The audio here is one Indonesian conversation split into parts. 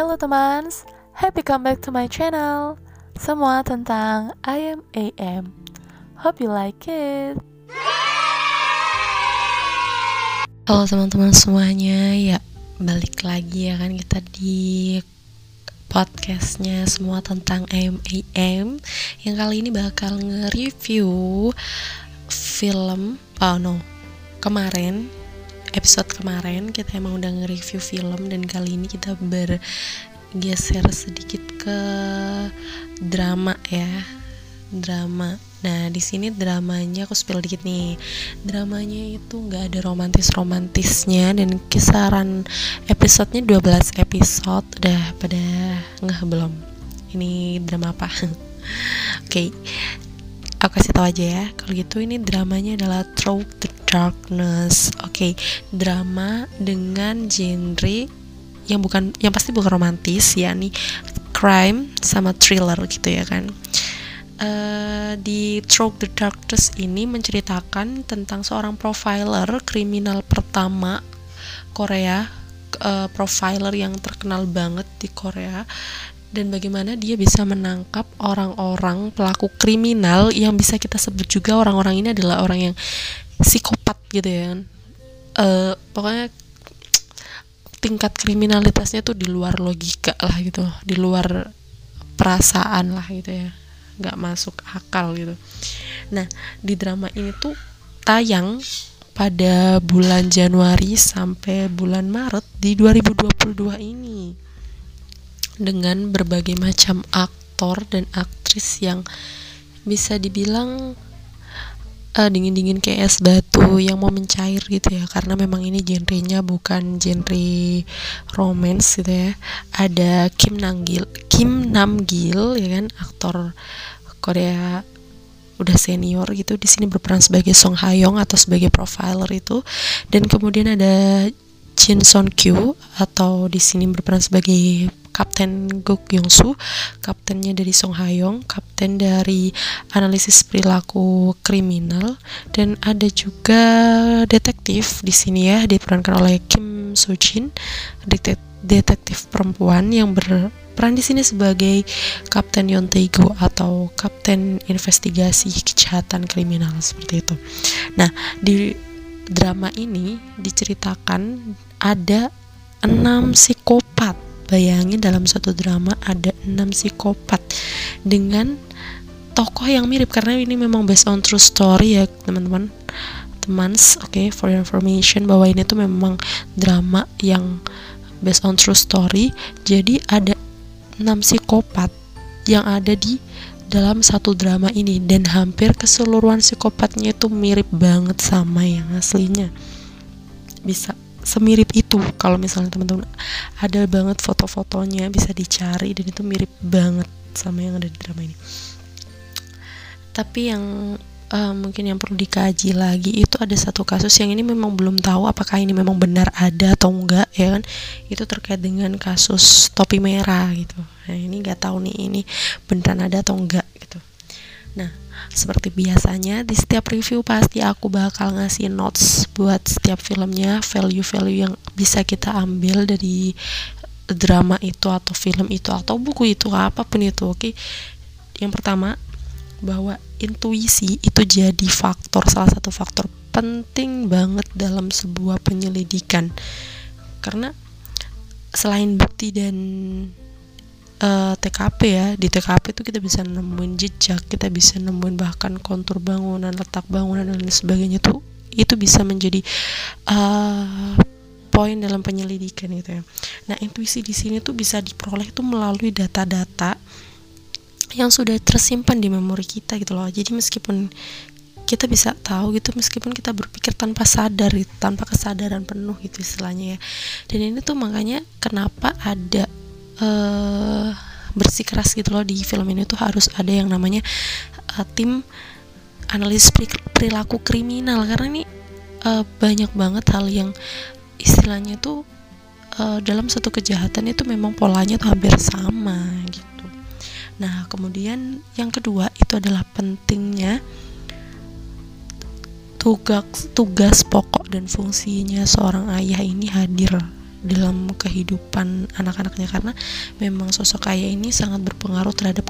Hello teman, happy come back to my channel. Semua tentang I am AM. Hope you like it. Halo teman-teman semuanya, ya balik lagi ya kan kita di podcastnya semua tentang AM yang kali ini bakal nge-review film oh no kemarin episode kemarin kita emang udah nge-review film dan kali ini kita bergeser sedikit ke drama ya. Drama. Nah di sini dramanya aku spill dikit nih. Dramanya itu nggak ada romantis romantisnya dan kisaran episodenya 12 episode. Udah pada nggak belum? Ini drama apa? Oke. Okay. aku kasih tau aja ya. Kalau gitu ini dramanya adalah Through the Darkness. Oke, okay, drama dengan genre yang bukan yang pasti bukan romantis ya nih crime sama thriller gitu ya kan. Uh, di Through the Darkness ini menceritakan tentang seorang profiler kriminal pertama Korea, uh, profiler yang terkenal banget di Korea dan bagaimana dia bisa menangkap orang-orang pelaku kriminal yang bisa kita sebut juga orang-orang ini adalah orang yang psikopat gitu ya kan. Uh, pokoknya tingkat kriminalitasnya tuh di luar logika lah gitu. Di luar perasaan lah gitu ya. Nggak masuk akal gitu. Nah di drama ini tuh tayang pada bulan Januari sampai bulan Maret di 2022 ini. Dengan berbagai macam aktor dan aktris yang bisa dibilang uh, dingin-dingin kayak es batu yang mau mencair gitu ya. Karena memang ini genrenya bukan genre romance gitu ya. Ada Kim Nanggil Kim Namgil ya kan? Aktor Korea udah senior gitu di sini berperan sebagai Song Hayong atau sebagai profiler itu. Dan kemudian ada Jin Son Kyu atau di sini berperan sebagai Kapten Gok Yong Soo, kaptennya dari Song Hayong, kapten dari analisis perilaku kriminal, dan ada juga detektif di sini ya diperankan oleh Kim Soo Jin, detektif perempuan yang berperan di sini sebagai Kapten Yon Tae-go atau Kapten Investigasi Kejahatan Kriminal seperti itu. Nah di drama ini diceritakan ada enam psikopat. Bayangin dalam satu drama ada enam psikopat dengan tokoh yang mirip karena ini memang based on true story ya teman-teman. Temans oke okay, for your information bahwa ini tuh memang drama yang based on true story. Jadi ada enam psikopat yang ada di dalam satu drama ini dan hampir keseluruhan psikopatnya itu mirip banget sama yang aslinya. Bisa semirip itu kalau misalnya teman-teman ada banget foto-fotonya bisa dicari dan itu mirip banget sama yang ada di drama ini. Tapi yang uh, mungkin yang perlu dikaji lagi itu ada satu kasus yang ini memang belum tahu apakah ini memang benar ada atau enggak ya kan? Itu terkait dengan kasus topi merah gitu. Nah ini nggak tahu nih ini beneran ada atau enggak gitu. Nah seperti biasanya di setiap review pasti aku bakal ngasih notes buat setiap filmnya value-value yang bisa kita ambil dari drama itu atau film itu atau buku itu apa pun itu oke? Okay? yang pertama bahwa intuisi itu jadi faktor salah satu faktor penting banget dalam sebuah penyelidikan. Karena selain bukti dan uh, eh, TKP ya di TKP itu kita bisa nemuin jejak kita bisa nemuin bahkan kontur bangunan letak bangunan dan lain sebagainya tuh itu bisa menjadi uh, poin dalam penyelidikan gitu ya. Nah intuisi di sini tuh bisa diperoleh tuh melalui data-data yang sudah tersimpan di memori kita gitu loh. Jadi meskipun kita bisa tahu gitu meskipun kita berpikir tanpa sadar gitu, tanpa kesadaran penuh gitu istilahnya ya. Dan ini tuh makanya kenapa ada uh, bersikeras gitu loh di film ini tuh harus ada yang namanya uh, tim analis perilaku kriminal. Karena ini uh, banyak banget hal yang istilahnya tuh uh, dalam satu kejahatan itu memang polanya tuh hampir sama gitu. Nah, kemudian yang kedua itu adalah pentingnya tugas tugas pokok dan fungsinya seorang ayah ini hadir dalam kehidupan anak-anaknya. Karena memang sosok ayah ini sangat berpengaruh terhadap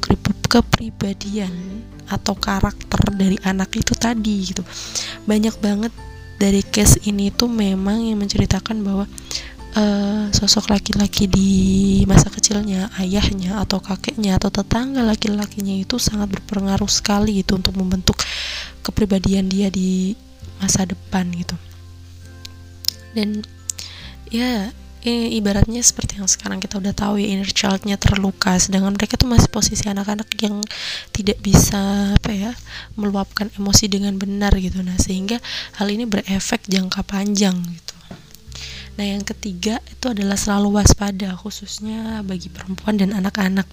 kepribadian atau karakter dari anak itu tadi gitu. Banyak banget dari case ini tuh memang yang menceritakan bahwa uh, sosok laki-laki di masa kecilnya ayahnya atau kakeknya atau tetangga laki-lakinya itu sangat berpengaruh sekali itu untuk membentuk kepribadian dia di masa depan gitu. Dan ya eh, ibaratnya seperti yang sekarang kita udah tahu ya inner childnya terluka. Sedangkan mereka tuh masih posisi anak-anak yang tidak bisa apa ya meluapkan emosi dengan benar gitu. Nah sehingga hal ini berefek jangka panjang gitu nah yang ketiga itu adalah selalu waspada khususnya bagi perempuan dan anak-anak.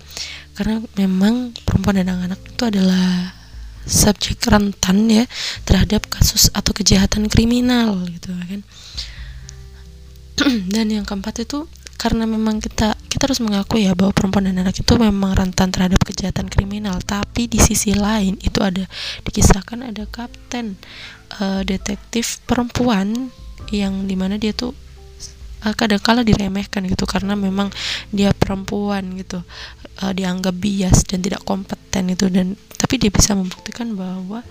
Karena memang perempuan dan anak-anak itu adalah subjek rentan ya terhadap kasus atau kejahatan kriminal gitu kan. Dan yang keempat itu karena memang kita kita harus mengakui ya bahwa perempuan dan anak itu memang rentan terhadap kejahatan kriminal. Tapi di sisi lain itu ada dikisahkan ada kapten uh, detektif perempuan yang di mana dia tuh uh, kadang-kala diremehkan gitu karena memang dia perempuan gitu. Uh, dianggap bias dan tidak kompeten itu dan tapi dia bisa membuktikan bahwa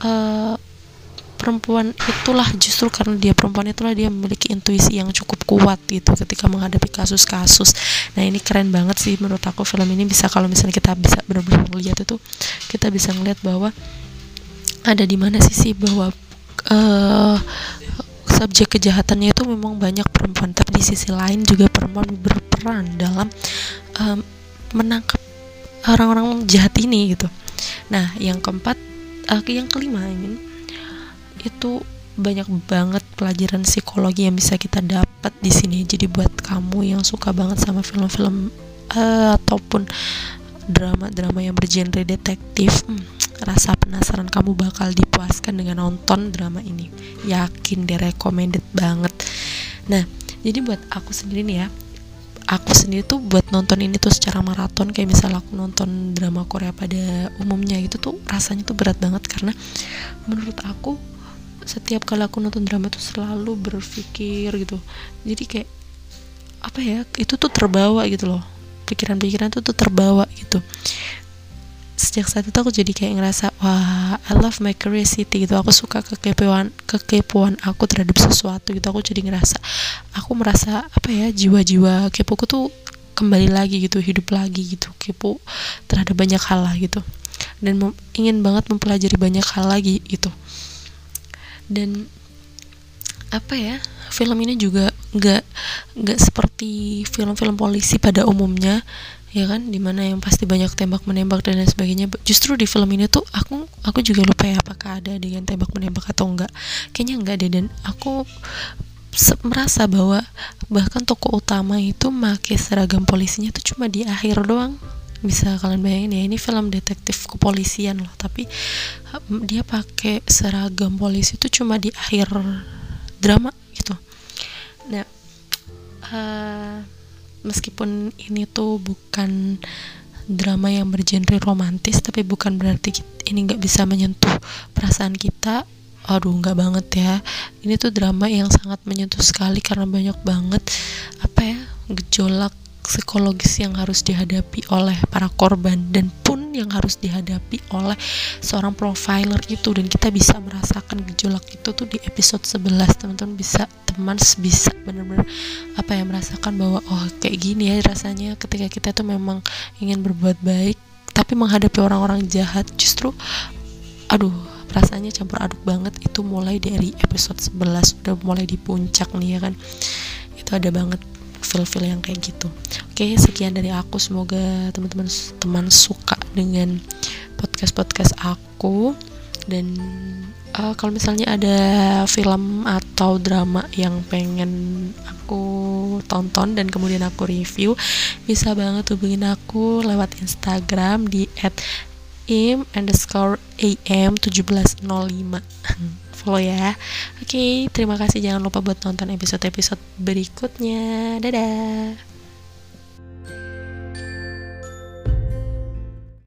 uh, perempuan itulah justru karena dia perempuan itulah dia memiliki intuisi yang cukup kuat gitu ketika menghadapi kasus-kasus. Nah ini keren banget sih menurut aku film ini. Bisa kalau misalnya kita bisa benar-benar melihat itu kita bisa ngeliat bahwa ada di mana sisi bahwa uh, subjek kejahatannya itu memang banyak perempuan tapi di sisi lain juga perempuan berperan dalam um, menangkap orang-orang jahat ini gitu nah yang keempat uh, yang kelima ini itu banyak banget pelajaran psikologi yang bisa kita dapat di sini. Jadi buat kamu yang suka banget sama film-film uh, ataupun drama-drama yang bergenre detektif, hmm, rasa penasaran kamu bakal dipuaskan dengan nonton drama ini. Yakin deh banget. Nah, jadi buat aku sendiri nih ya, aku sendiri tuh buat nonton ini tuh secara maraton kayak misal aku nonton drama Korea pada umumnya itu tuh rasanya tuh berat banget karena menurut aku setiap kali aku nonton drama tuh selalu berpikir gitu jadi kayak apa ya itu tuh terbawa gitu loh pikiran-pikiran tuh tuh terbawa gitu sejak saat itu aku jadi kayak ngerasa wah I love my curiosity gitu. Aku suka kekepoan kekepoan aku terhadap sesuatu gitu. Aku jadi ngerasa aku merasa apa ya jiwa-jiwa kepoku tuh kembali lagi gitu hidup lagi gitu kepo terhadap banyak hal lah gitu. Dan ingin banget mempelajari banyak hal lagi gitu. Dan apa ya film ini juga nggak nggak seperti film-film polisi pada umumnya ya kan di mana yang pasti banyak tembak menembak dan lain sebagainya. Justru di film ini tuh aku aku juga lupa ya apakah ada dengan tembak menembak atau enggak. Kayaknya enggak deh dan aku merasa bahwa bahkan tokoh utama itu make seragam polisinya tuh cuma di akhir doang. Bisa kalian bayangin ya ini film detektif kepolisian loh tapi dia pakai seragam polisi itu cuma di akhir drama gitu. Nah uh, meskipun ini tuh bukan drama yang bergenre romantis tapi bukan berarti ini nggak bisa menyentuh perasaan kita. Aduh nggak banget ya. Ini tuh drama yang sangat menyentuh sekali karena banyak banget apa ya gejolak psikologis yang harus dihadapi oleh para korban dan pun yang harus dihadapi oleh seorang profiler itu. Dan kita bisa merasakan gejolak itu tuh di episode 11 teman-teman. Bisa teman bisa benar-benar apa ya merasakan bahwa oh kayak gini ya rasanya ketika kita tuh memang ingin berbuat baik tapi menghadapi orang-orang jahat. Justru aduh rasanya campur aduk banget itu mulai dari episode 11 udah mulai di puncak nih ya kan. Itu ada banget feel-feel yang kayak gitu. Oke sekian dari aku. Semoga teman-teman teman suka dengan podcast-podcast aku. Dan uh, kalau misalnya ada film atau drama yang pengen aku tonton dan kemudian aku review bisa banget hubungin aku lewat Instagram di im underscore am 1705 follow ya. Oke okay, terima kasih. Jangan lupa buat nonton episode-episode berikutnya. Dadah